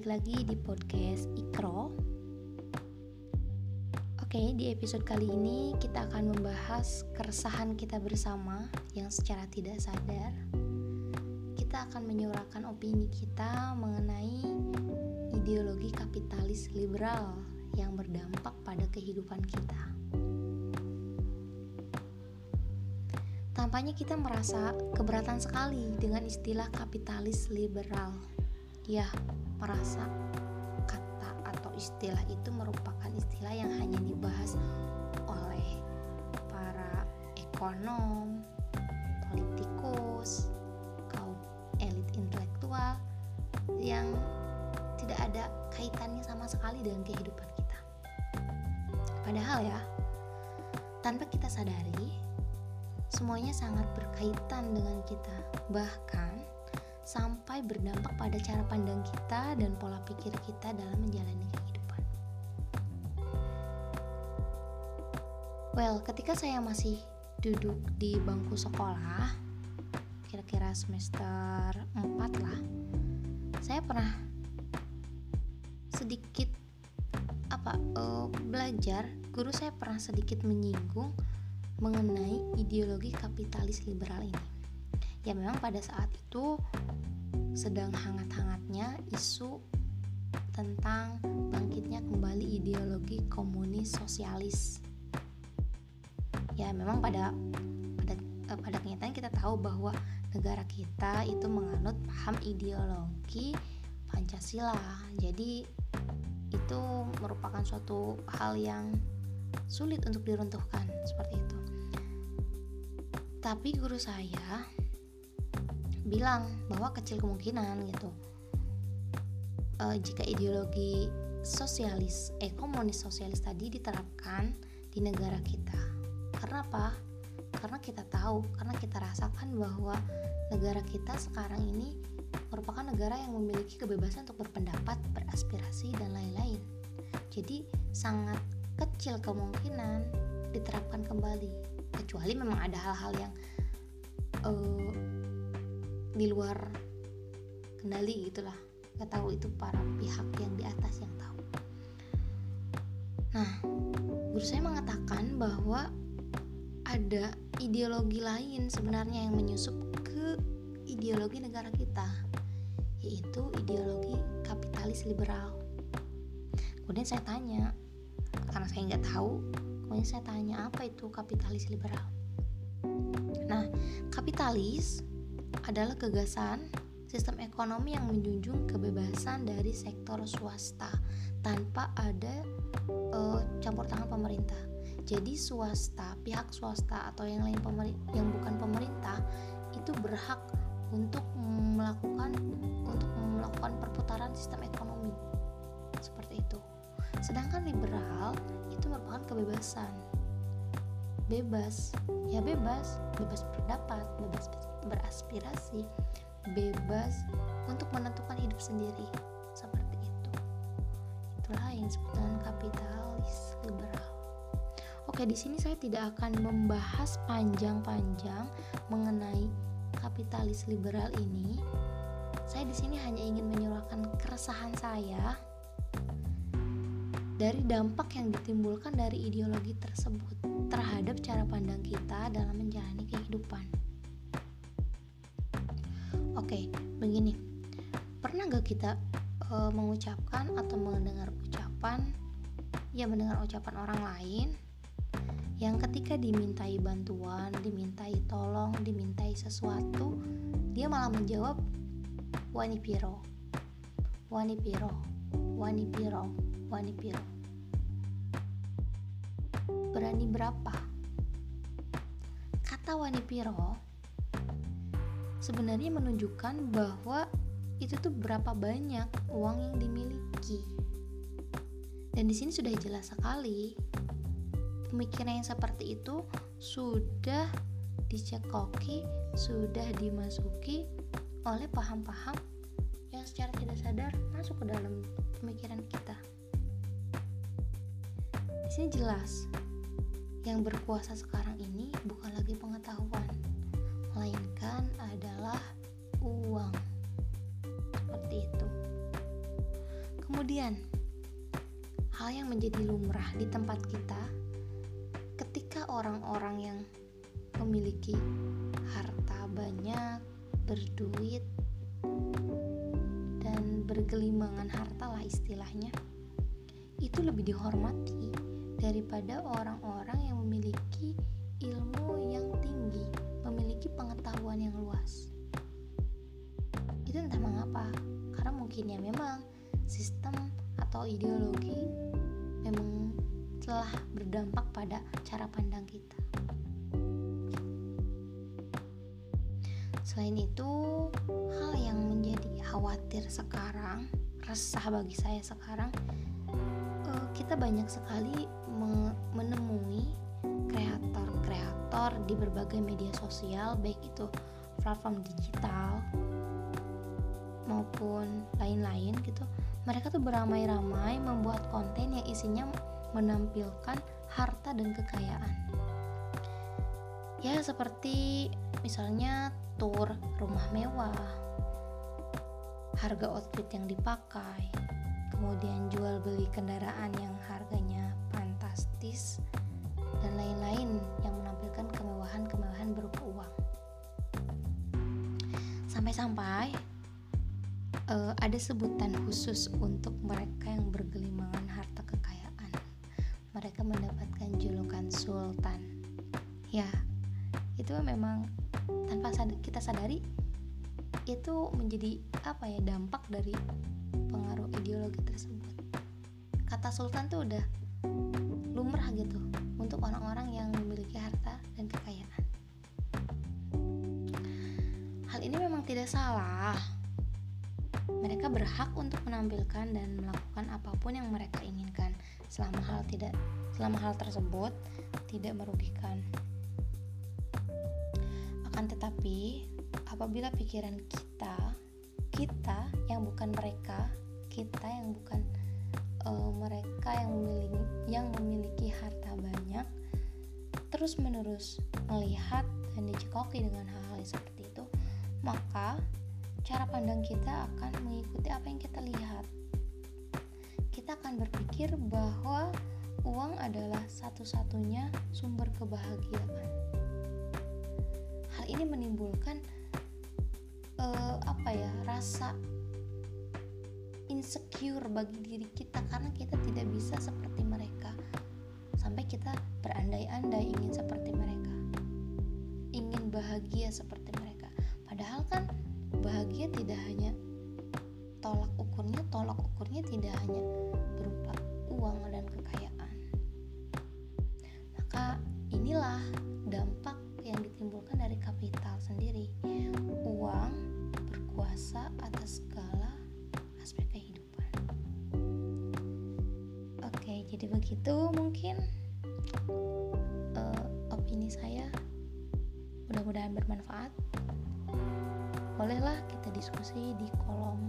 balik lagi di podcast Ikro. Oke, di episode kali ini kita akan membahas keresahan kita bersama yang secara tidak sadar kita akan menyuarakan opini kita mengenai ideologi kapitalis liberal yang berdampak pada kehidupan kita. Tampaknya kita merasa keberatan sekali dengan istilah kapitalis liberal. Ya, merasa kata atau istilah itu merupakan istilah yang hanya dibahas oleh para ekonom, politikus, kaum elit intelektual yang tidak ada kaitannya sama sekali dengan kehidupan kita. Padahal ya, tanpa kita sadari, semuanya sangat berkaitan dengan kita. Bahkan sampai berdampak pada cara pandang kita dan pola pikir kita dalam menjalani kehidupan. Well, ketika saya masih duduk di bangku sekolah, kira-kira semester 4 lah, saya pernah sedikit apa uh, belajar, guru saya pernah sedikit menyinggung mengenai ideologi kapitalis liberal ini. Ya memang pada saat itu sedang hangat-hangatnya isu tentang bangkitnya kembali ideologi komunis sosialis. Ya, memang pada pada eh, pada kenyataan kita tahu bahwa negara kita itu menganut paham ideologi Pancasila. Jadi itu merupakan suatu hal yang sulit untuk diruntuhkan seperti itu. Tapi guru saya bilang bahwa kecil kemungkinan gitu. Uh, jika ideologi sosialis eh sosialis tadi diterapkan di negara kita. Karena apa karena kita tahu karena kita rasakan bahwa negara kita sekarang ini merupakan negara yang memiliki kebebasan untuk berpendapat beraspirasi dan lain-lain. Jadi sangat kecil kemungkinan diterapkan kembali. Kecuali memang ada hal-hal yang uh, di luar kendali gitulah. Nggak tahu itu para pihak yang di atas yang tahu. Nah guru saya mengatakan bahwa ada ideologi lain sebenarnya yang menyusup ke ideologi negara kita yaitu ideologi kapitalis liberal. Kemudian saya tanya karena saya nggak tahu kemudian saya tanya apa itu kapitalis liberal? Nah kapitalis adalah gagasan sistem ekonomi yang menjunjung kebebasan dari sektor swasta tanpa ada uh, campur tangan pemerintah. Jadi swasta, pihak swasta atau yang lain yang bukan pemerintah itu berhak untuk melakukan untuk melakukan perputaran sistem ekonomi. Seperti itu. Sedangkan liberal itu merupakan kebebasan. Bebas. Ya bebas. Bebas berpendapat bebas beraspirasi bebas untuk menentukan hidup sendiri. Seperti itu. Itulah yang disebut dengan kapitalis liberal. Oke di sini saya tidak akan membahas panjang-panjang mengenai kapitalis liberal ini. Saya di sini hanya ingin menyuarakan keresahan saya dari dampak yang ditimbulkan dari ideologi tersebut terhadap cara pandang kita dalam menjalani kehidupan. Oke, begini. Pernah gak kita e, mengucapkan atau mendengar ucapan, ya mendengar ucapan orang lain yang ketika dimintai bantuan, dimintai tolong, dimintai sesuatu, dia malah menjawab wani piro, wani piro, wani piro, wani piro berani berapa? Kata Wanipiro sebenarnya menunjukkan bahwa itu tuh berapa banyak uang yang dimiliki. Dan di sini sudah jelas sekali pemikiran yang seperti itu sudah dicekoki, sudah dimasuki oleh paham-paham yang secara tidak sadar masuk ke dalam pemikiran kita. Di sini jelas yang berkuasa sekarang ini bukan lagi pengetahuan, adalah uang. Seperti itu. Kemudian, hal yang menjadi lumrah di tempat kita ketika orang-orang yang memiliki harta banyak, berduit, dan bergelimangan harta lah istilahnya, itu lebih dihormati daripada orang-orang yang memiliki ilmu yang tinggi, memiliki pengetahuan yang luas. Itu entah mengapa, karena mungkin ya memang sistem atau ideologi memang telah berdampak pada cara pandang kita. Selain itu, hal yang menjadi khawatir sekarang, resah bagi saya sekarang, uh, kita banyak sekali menemui kreator-kreator di berbagai media sosial, baik itu platform digital maupun lain-lain gitu. Mereka tuh beramai-ramai membuat konten yang isinya menampilkan harta dan kekayaan. Ya, seperti misalnya tour rumah mewah, harga outfit yang dipakai, kemudian jual beli kendaraan yang harganya fantastis, dan lain-lain yang menampilkan kemewahan-kemewahan berupa uang. Sampai-sampai uh, ada sebutan khusus untuk mereka yang bergelimangan harta mereka mendapatkan julukan sultan. Ya itu memang tanpa kita sadari itu menjadi apa ya dampak dari pengaruh ideologi tersebut. Kata sultan tuh udah lumrah gitu untuk orang-orang yang tidak salah mereka berhak untuk menampilkan dan melakukan apa pun yang mereka inginkan selama hal tidak selama hal tersebut tidak merugikan. Akan tetapi, apabila pikiran kita, kita yang bukan mereka, kita yang bukan uh, mereka yang memiliki yang memiliki harta banyak, terus-menerus melihat dan dicekoki dengan hal-hal seperti maka cara pandang kita akan mengikuti apa yang kita lihat. Kita akan berpikir bahwa uang adalah satu-satunya sumber kebahagiaan. Hal ini menimbulkan uh, apa ya rasa insecure bagi diri kita karena kita tidak bisa seperti mereka. Sampai kita berandai-andai ingin seperti mereka. Ingin bahagia seperti padahal kan bahagia tidak hanya tolak ukurnya tolak ukurnya tidak hanya berupa uang dan kekayaan. Maka inilah dampak yang ditimbulkan dari kapital sendiri. Uang berkuasa atas segala aspek kehidupan. Oke, jadi begitu mungkin uh, opini saya. Mudah-mudahan bermanfaat. Bolehlah kita diskusi di kolom